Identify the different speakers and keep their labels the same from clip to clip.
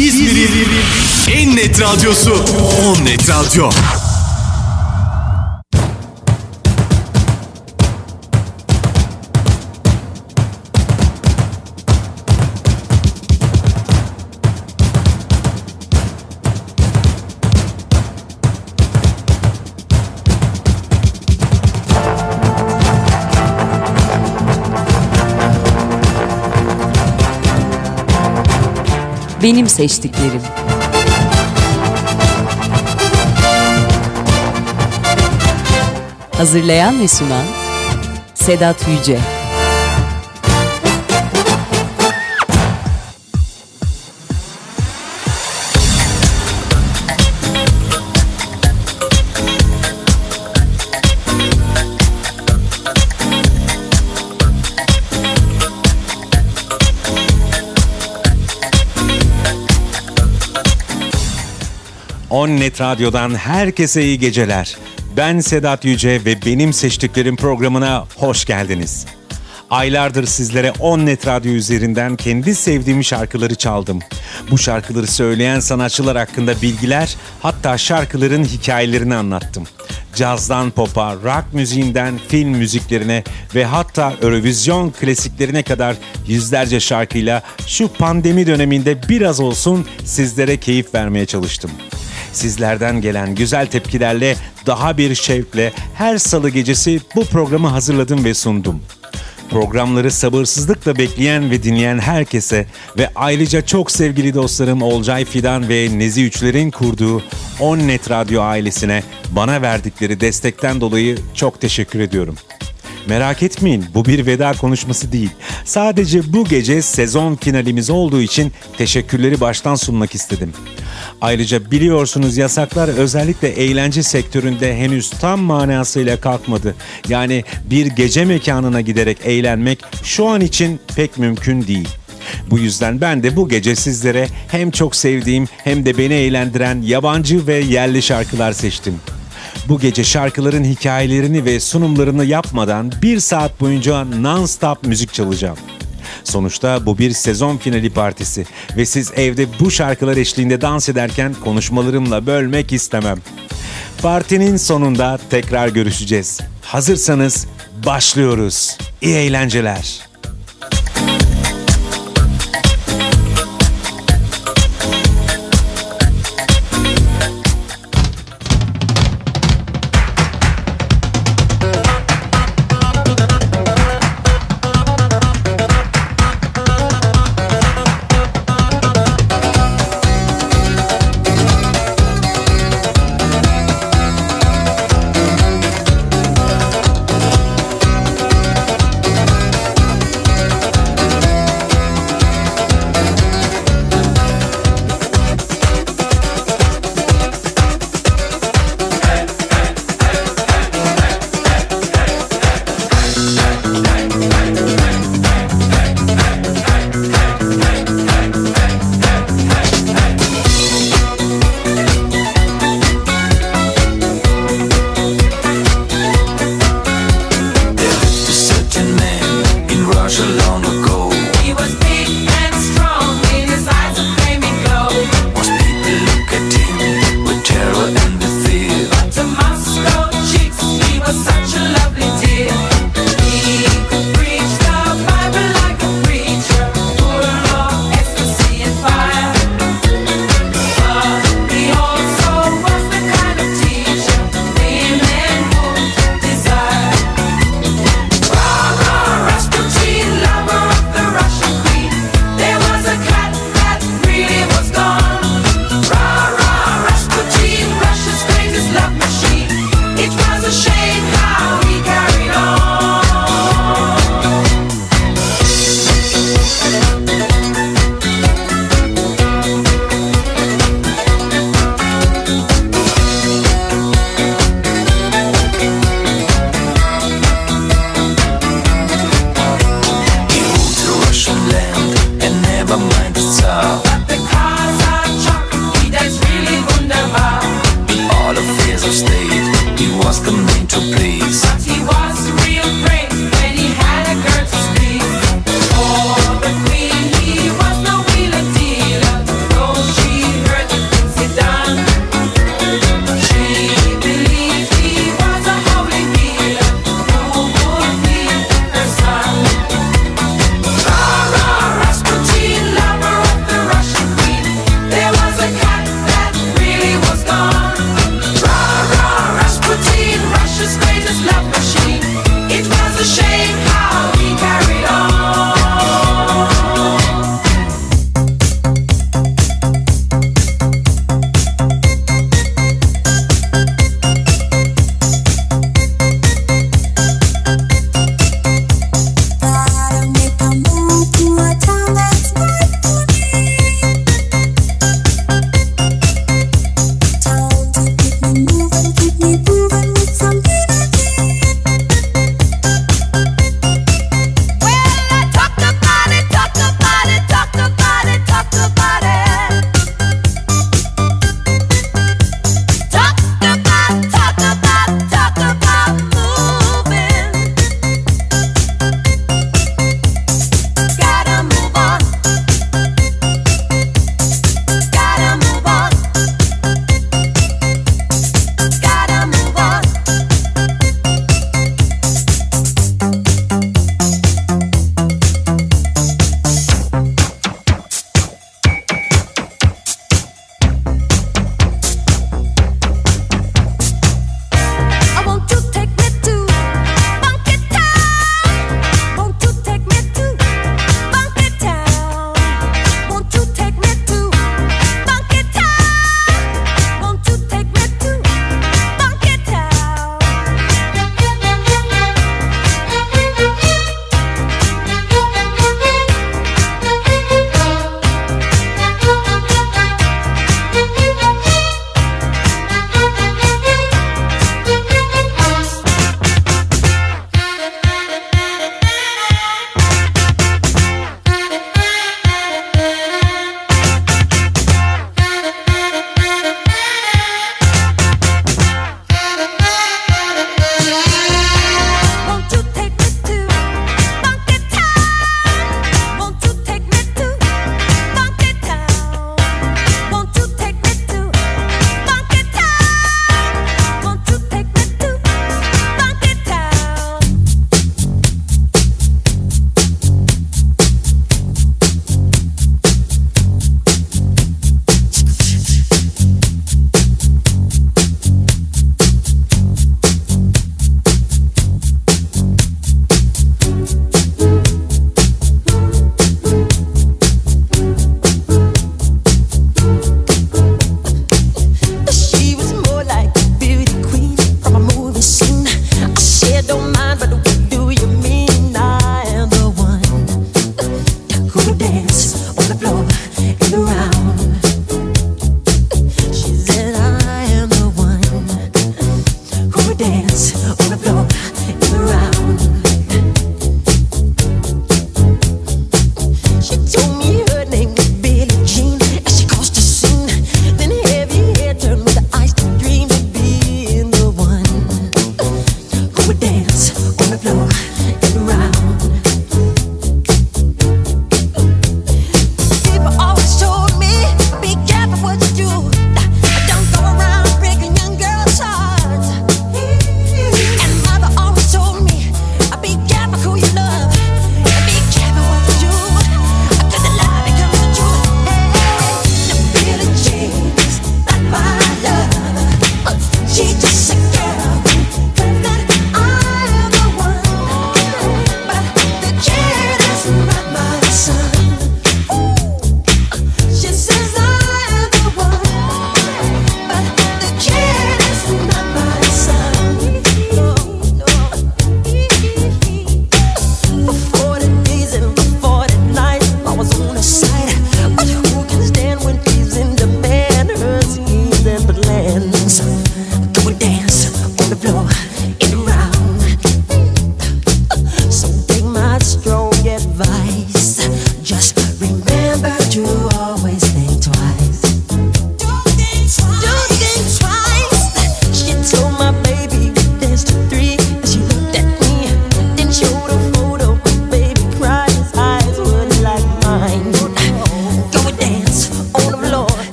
Speaker 1: İzmir'in en net radyosu On Net Radyo.
Speaker 2: Benim seçtiklerim. Hazırlayan ve sunan Sedat Yüce.
Speaker 3: On Net Radyo'dan herkese iyi geceler. Ben Sedat Yüce ve benim seçtiklerim programına hoş geldiniz. Aylardır sizlere On Net Radyo üzerinden kendi sevdiğim şarkıları çaldım. Bu şarkıları söyleyen sanatçılar hakkında bilgiler, hatta şarkıların hikayelerini anlattım. Cazdan pop'a, rock müziğinden film müziklerine ve hatta Eurovision klasiklerine kadar yüzlerce şarkıyla şu pandemi döneminde biraz olsun sizlere keyif vermeye çalıştım. Sizlerden gelen güzel tepkilerle daha bir şevkle her salı gecesi bu programı hazırladım ve sundum. Programları sabırsızlıkla bekleyen ve dinleyen herkese ve ayrıca çok sevgili dostlarım Olcay Fidan ve Nezi Üçler'in kurduğu On Net Radyo ailesine bana verdikleri destekten dolayı çok teşekkür ediyorum. Merak etmeyin bu bir veda konuşması değil. Sadece bu gece sezon finalimiz olduğu için teşekkürleri baştan sunmak istedim. Ayrıca biliyorsunuz yasaklar özellikle eğlence sektöründe henüz tam manasıyla kalkmadı. Yani bir gece mekanına giderek eğlenmek şu an için pek mümkün değil. Bu yüzden ben de bu gece sizlere hem çok sevdiğim hem de beni eğlendiren yabancı ve yerli şarkılar seçtim. Bu gece şarkıların hikayelerini ve sunumlarını yapmadan bir saat boyunca non-stop müzik çalacağım. Sonuçta bu bir sezon finali partisi ve siz evde bu şarkılar eşliğinde dans ederken konuşmalarımla bölmek istemem. Partinin sonunda tekrar görüşeceğiz. Hazırsanız başlıyoruz. İyi eğlenceler.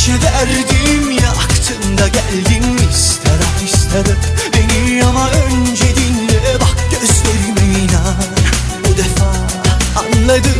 Speaker 4: Ateşe derdim yaktın da geldin ister at ister öp beni. Ama önce dinle bak gözlerime inan. Bu defa anladım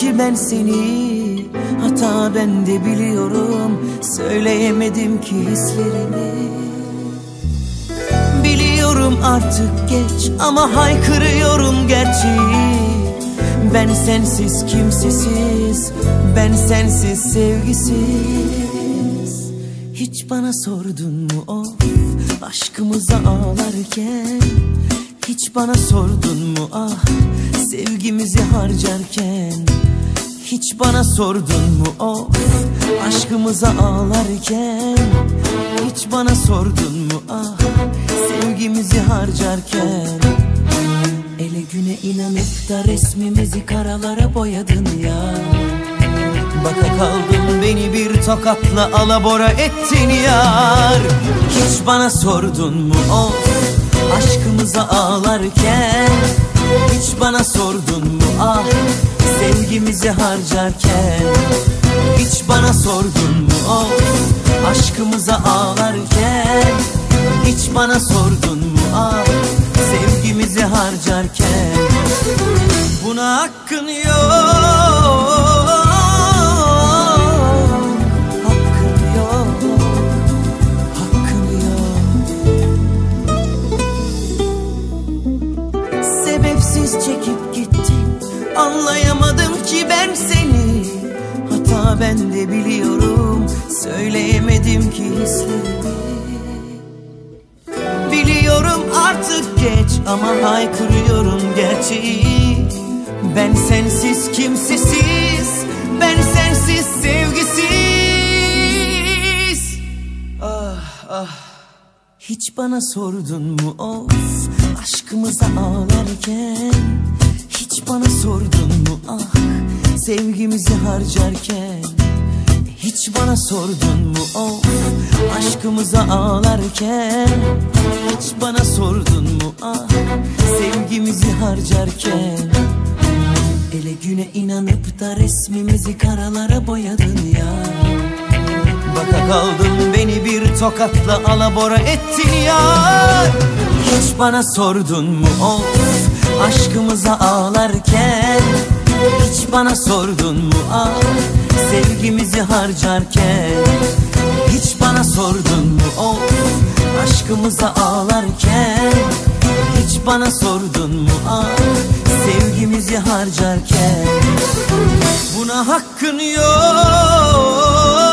Speaker 4: ki ben seni. Hata bende biliyorum. Söyleyemedim ki hislerimi. Biliyorum artık geç ama haykırıyorum gerçeği Ben sensiz kimsesiz, ben sensiz sevgisiz. Hiç bana sordun mu of aşkımıza ağlarken? Hiç bana sordun mu ah sevgimizi harcarken hiç bana sordun mu? Of aşkımıza ağlarken Hiç bana sordun mu? Ah sevgimizi harcarken Ele güne inanıp da resmimizi karalara boyadın ya. Baka kaldım beni bir tokatla alabora ettin yar. Hiç bana sordun mu? Of aşkımıza ağlarken Hiç bana sordun mu ah sevgimizi harcarken? Hiç bana sordun mu of aşkımıza ağlarken? Hiç bana sordun mu ah sevgimizi harcarken? Buna hakkın yok Anlayamadım ki ben seni. Hata bende biliyorum. Söyleyemedim ki hislerimi Biliyorum artık geç ama haykırıyorum gerçeği. Ben sensiz kimsesiz Ben sensiz sevgisiz. Ah ah. Hiç bana sordun mu? Of aşkımıza ağlarken Hiç bana sordun mu? Ah sevgimizi harcarken Hiç bana sordun mu? Of aşkımıza ağlarken Hiç bana sordun mu? Ah sevgimizi harcarken Ele güne inanıp da resmimizi karalara boyadın ya. Baka kaldım beni bir tokatla alabora ettin ya. Hiç bana sordun mu? Of aşkımıza ağlarken Hiç bana sordun mu? Ah sevgimizi harcarken Hiç bana sordun mu? Of aşkımıza ağlarken Hiç bana sordun mu? Ah sevgimizi harcarken Buna hakkın yok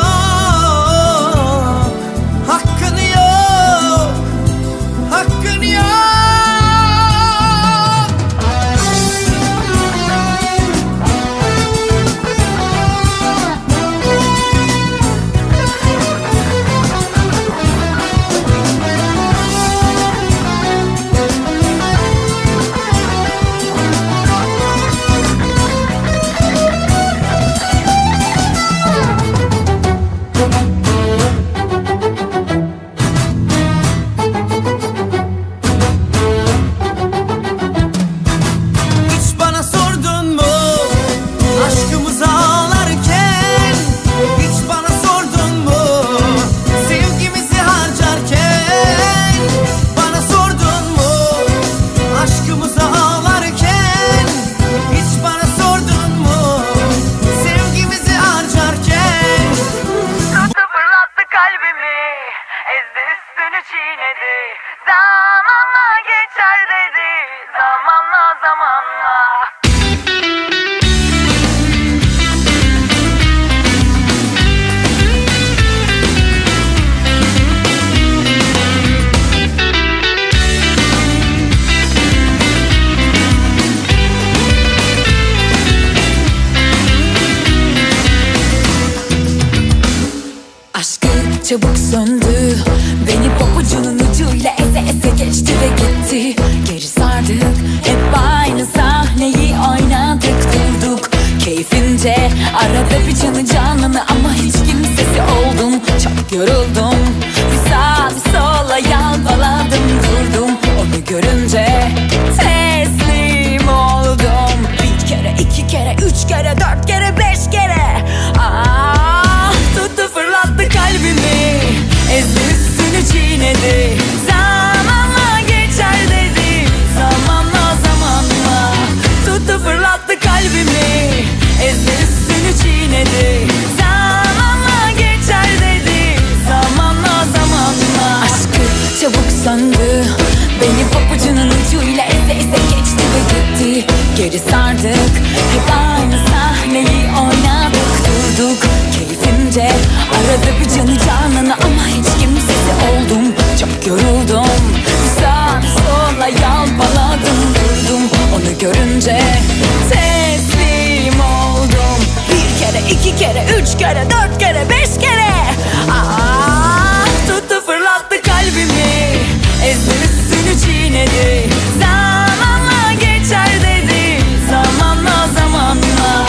Speaker 5: Ezdi üstünü çiğnedi. Zamanla geçer dedi. Zamanla zamanla.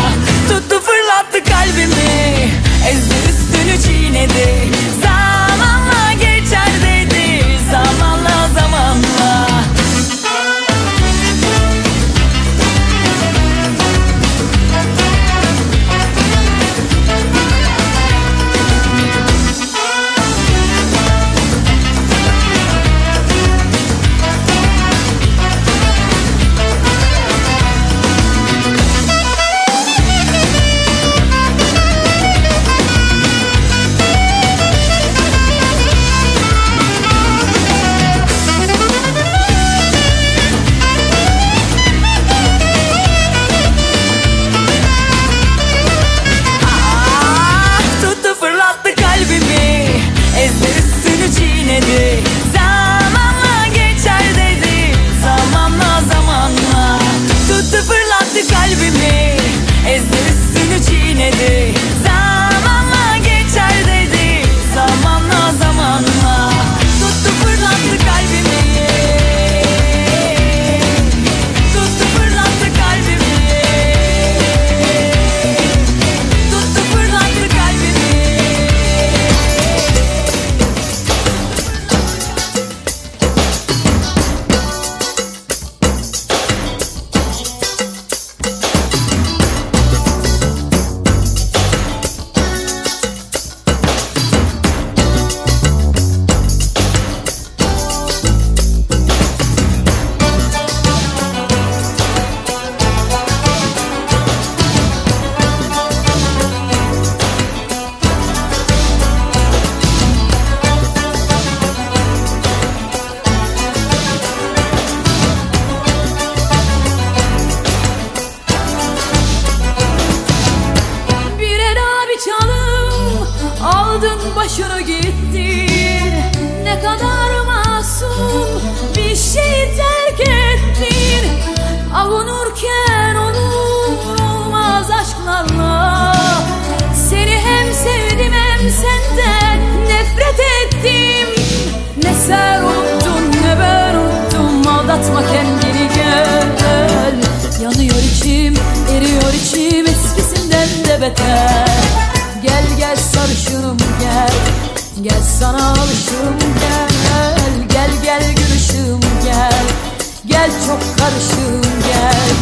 Speaker 6: Tuttu fırlattı kalbimi. Ezdi üstünü çiğnedi. yeter
Speaker 7: Gel gel sarışınım gel. Gel sana alışım gel. Gel gel gülüşüm gel. Gel çok karışım gel.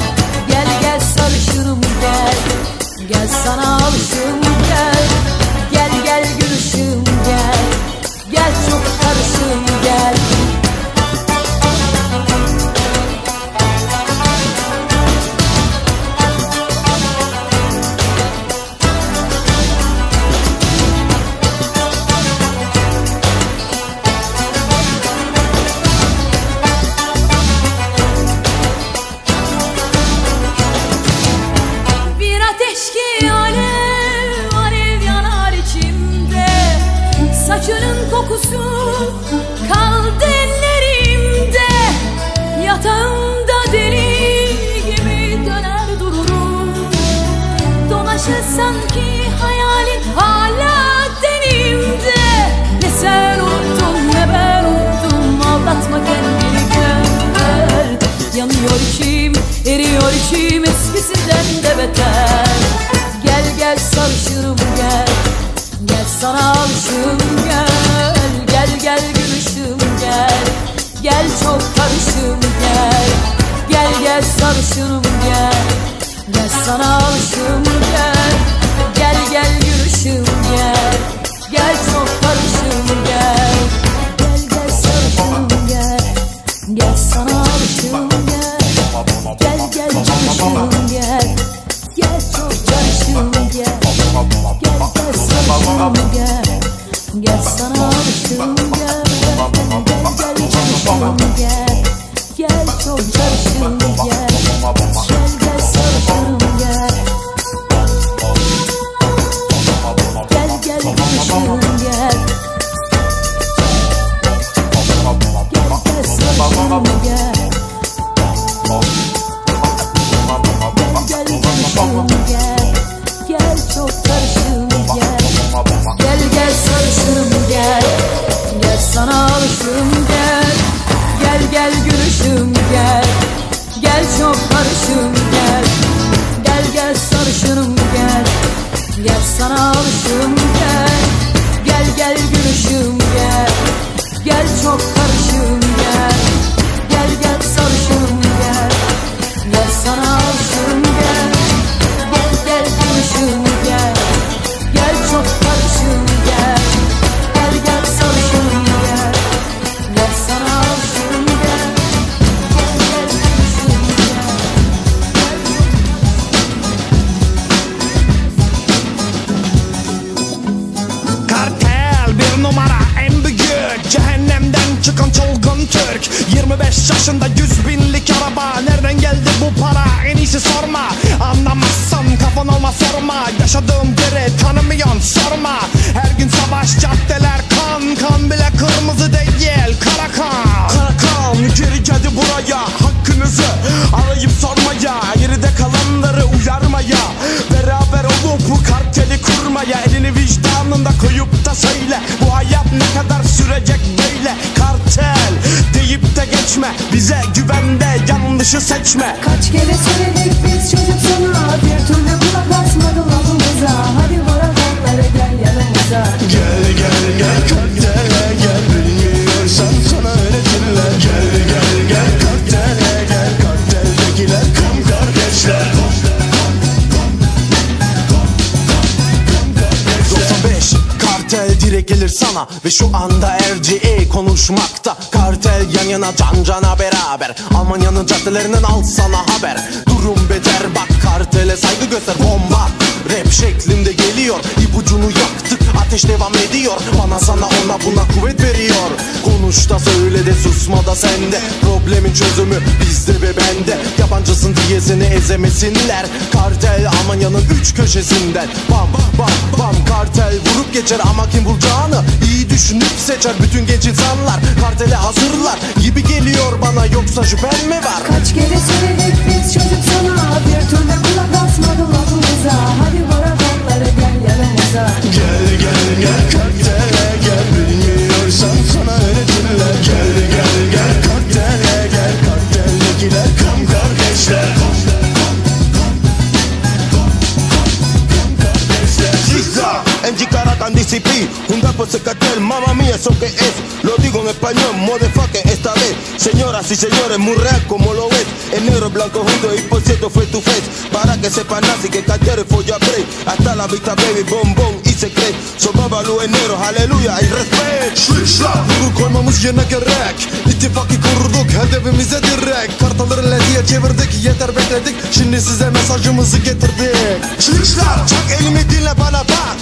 Speaker 8: Koyup da söyle. Bu hayat ne kadar sürecek böyle? Kartel deyip de geçme. Bize güvende yanlışı seçme.
Speaker 9: Kaç kere söyledik biz çocuk sana? Bir türlü
Speaker 8: sana Ve şu anda RGA konuşmakta Kartel yan yana can cana beraber. Almanya'nın caddelerinden al sana haber. Durum beter bak kartele saygı göster bomba Rap şeklinde geliyor. İpucunu yaktık ateş devam ediyor. Bana sana ona buna kuvvet veriyor. Konuş da söyle de susma da sende Problemin çözümü bizde ve bende. Yabancısın diye seni ezemesinler. Kartel Almanya'nın üç köşesinden. Bam bam bam. Kartel vurup geçer ama kim bulacağını iyi düşünüp seçer. Bütün genç insanlar Kartele hazırlar gibi geliyor bana. Yoksa şüphen mi var?
Speaker 9: Kaç kere söyledik biz çocuk sana? Bir türlü kulak asmadı Hadi yanımıza
Speaker 10: con DCP Un capo se cartel, mamma mía, eso que es Lo digo en español, motherfucker, esta Señoras y señores, muy real como lo ves. En negro, blanco, junto y por cierto fue tu face. Para que sepan así que cachero fue ya Hasta la vista, baby, bombón y se cree. Sobaba luz en negro, aleluya y respect.
Speaker 11: Şuru koymamız yerine gerek. İttifakı kurduk, hedefimize direkt. Kartaları lediye çevirdik, yeter bekledik. Şimdi size mesajımızı getirdik.
Speaker 10: Çıkışlar, çak elimi dinle bana bak.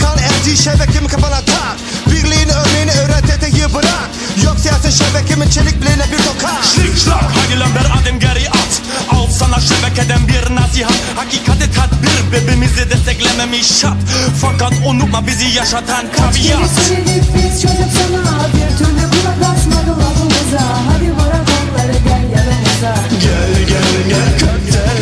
Speaker 10: Bakan elci şebekim kafana tak Birliğin örneğini öğret eteği bırak. Yok siyaset şebekimin çelikliğine bir tokat
Speaker 12: Şlik şlak hadi lan bir adım geri at. Al sana şebekeden bir nasihat. Hakikati tatbir bebimizi desteklememiş şart. Fakat unutma bizi yaşatan tabiat.
Speaker 13: Kaç kere söyledik biz çocuk sana Bir türlü kulak asmadı lafımıza Hadi varak onları gel yanımıza
Speaker 11: Gel gel gel.
Speaker 14: Kökten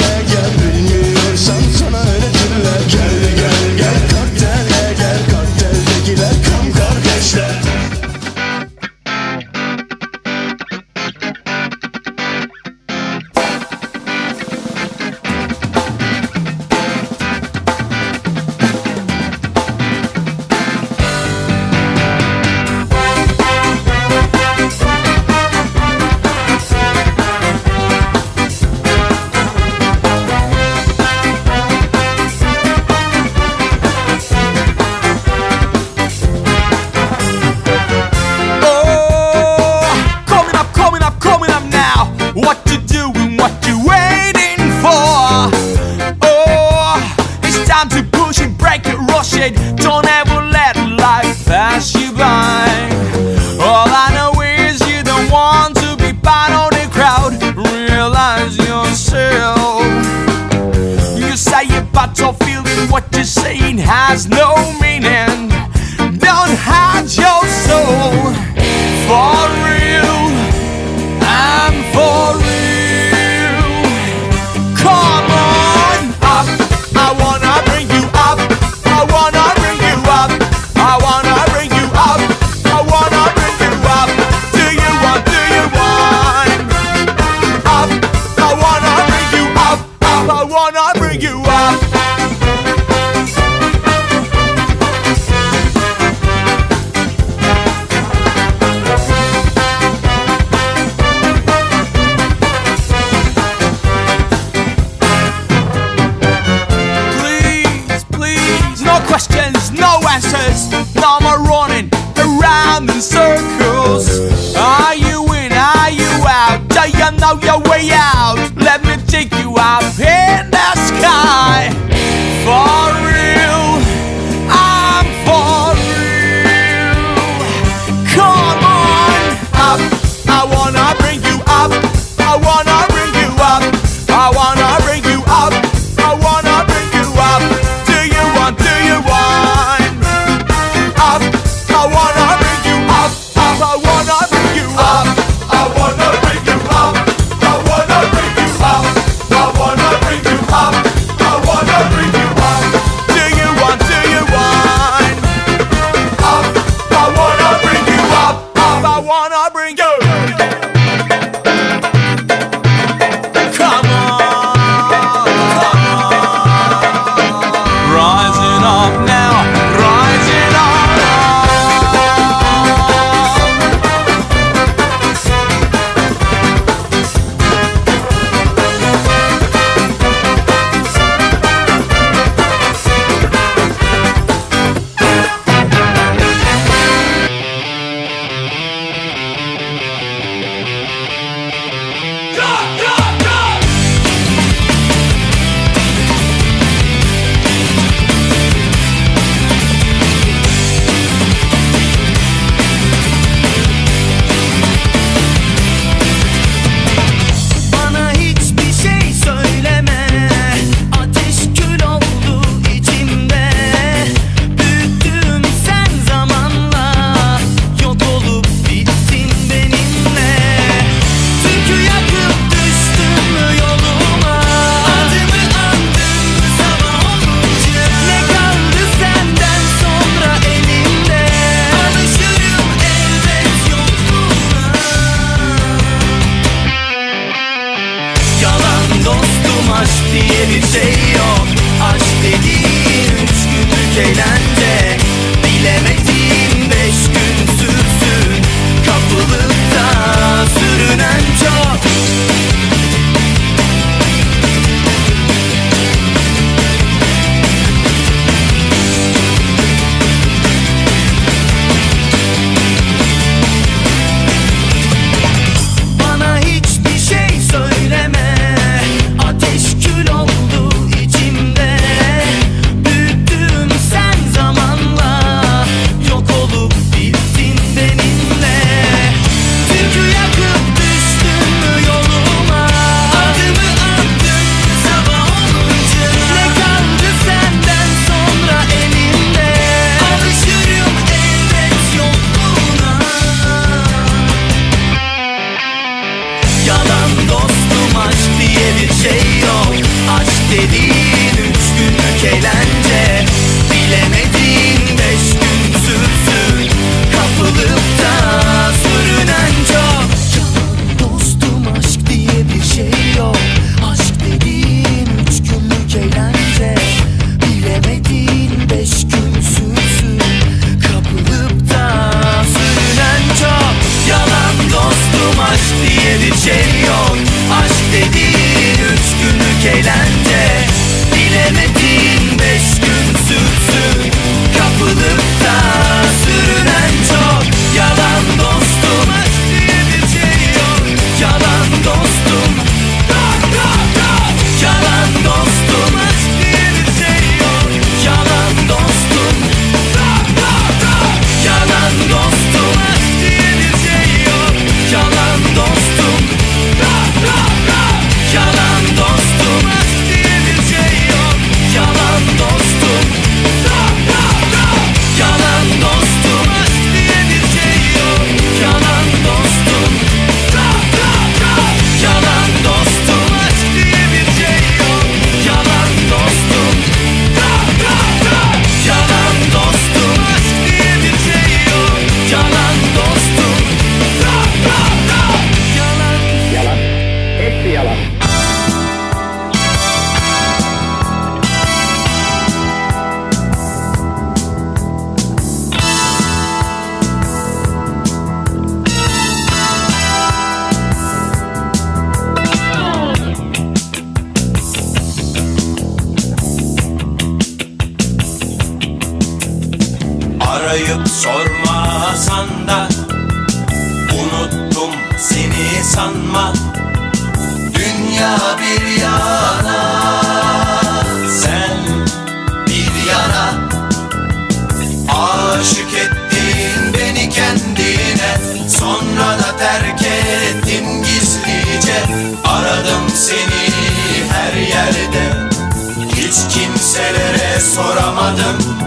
Speaker 14: Ağlamadım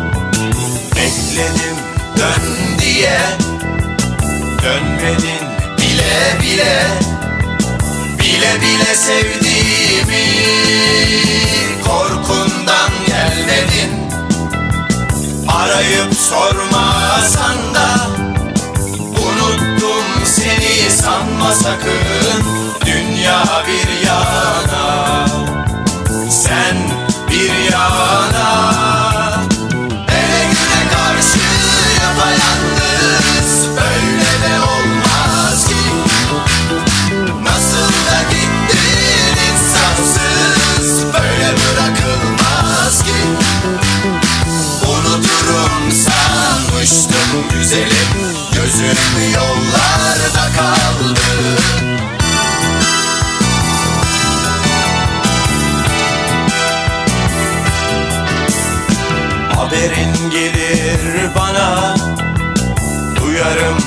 Speaker 14: Bekledim dön diye. Dönmedin bile bile. Bile bile sevdiğimi Korkundan gelmedin. Arayıp sormasan da Unuttum seni sanma sakın. Dünya bir gelir bana? Duyarım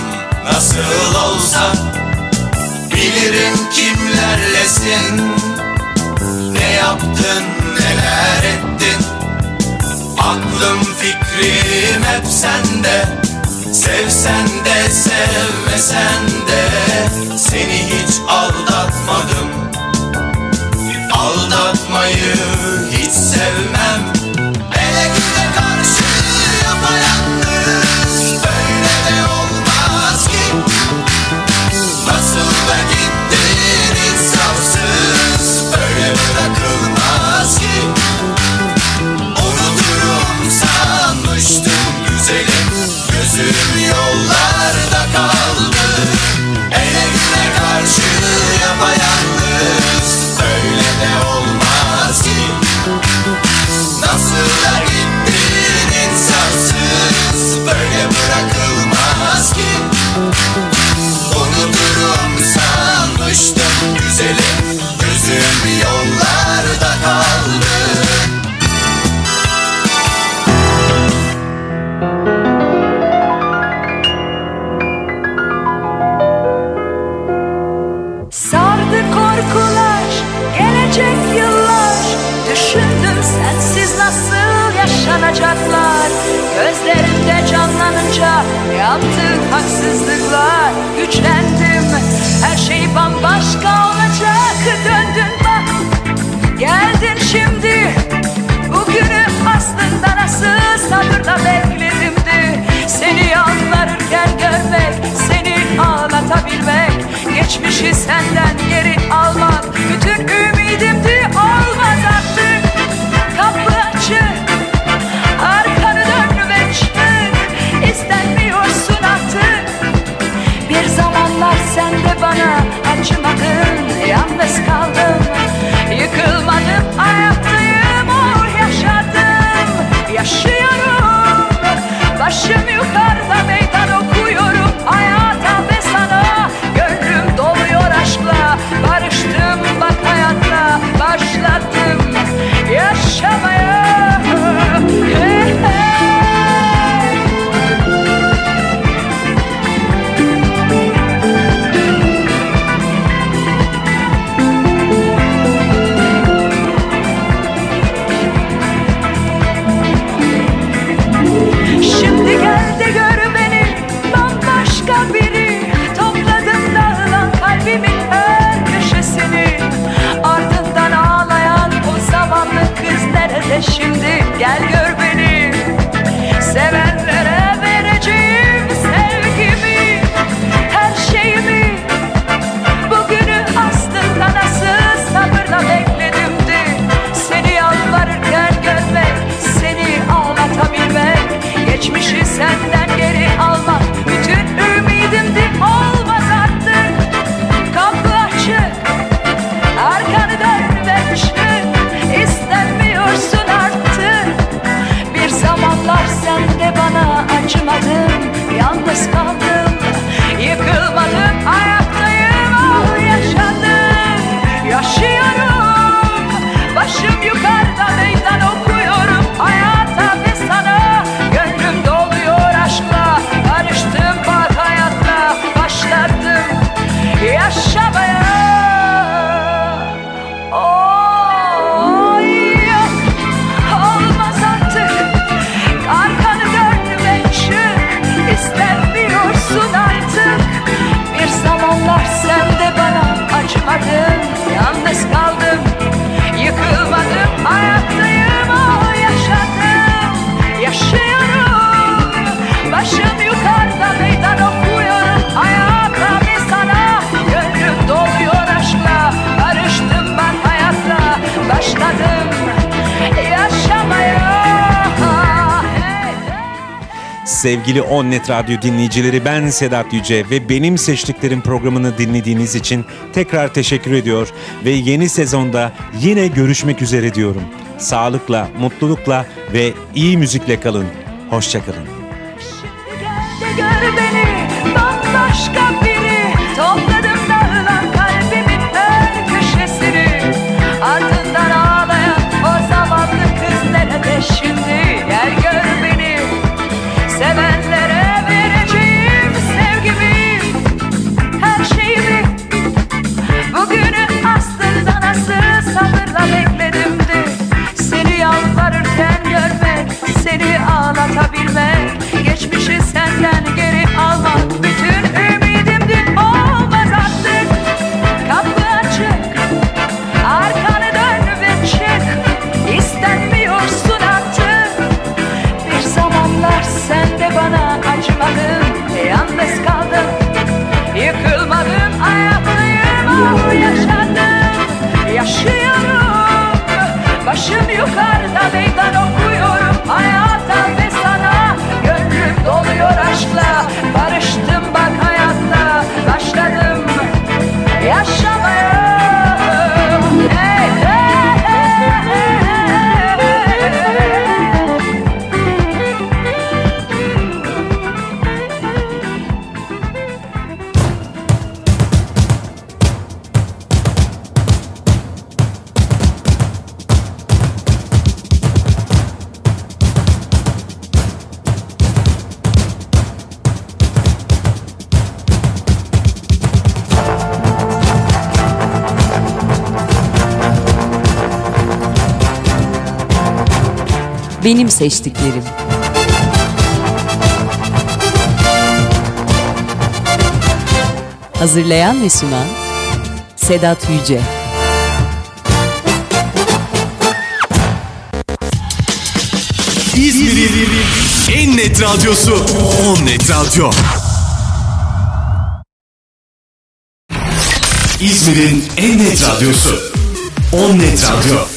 Speaker 14: nasıl olsa. Bilirim kimlerlesin Ne yaptın neler ettin? Aklım fikrim hep sende. Sevsen de sevmesen de. Seni hiç aldatmadım. Aldatmayı hiç sevmem.
Speaker 7: I'm not Gel gör.
Speaker 3: Sevgili Onnet Radyo dinleyicileri ben Sedat Yüce ve benim seçtiklerim programını dinlediğiniz için tekrar teşekkür ediyor ve yeni sezonda yine görüşmek üzere diyorum. Sağlıkla, mutlulukla ve iyi müzikle kalın. Hoşçakalın.
Speaker 7: Gör beni.
Speaker 2: seçtiklerim. Hazırlayan ve sunan Sedat Yüce.
Speaker 1: İzmir'in en net radyosu On Net Radyo. İzmir'in en net radyosu On Net Radyo.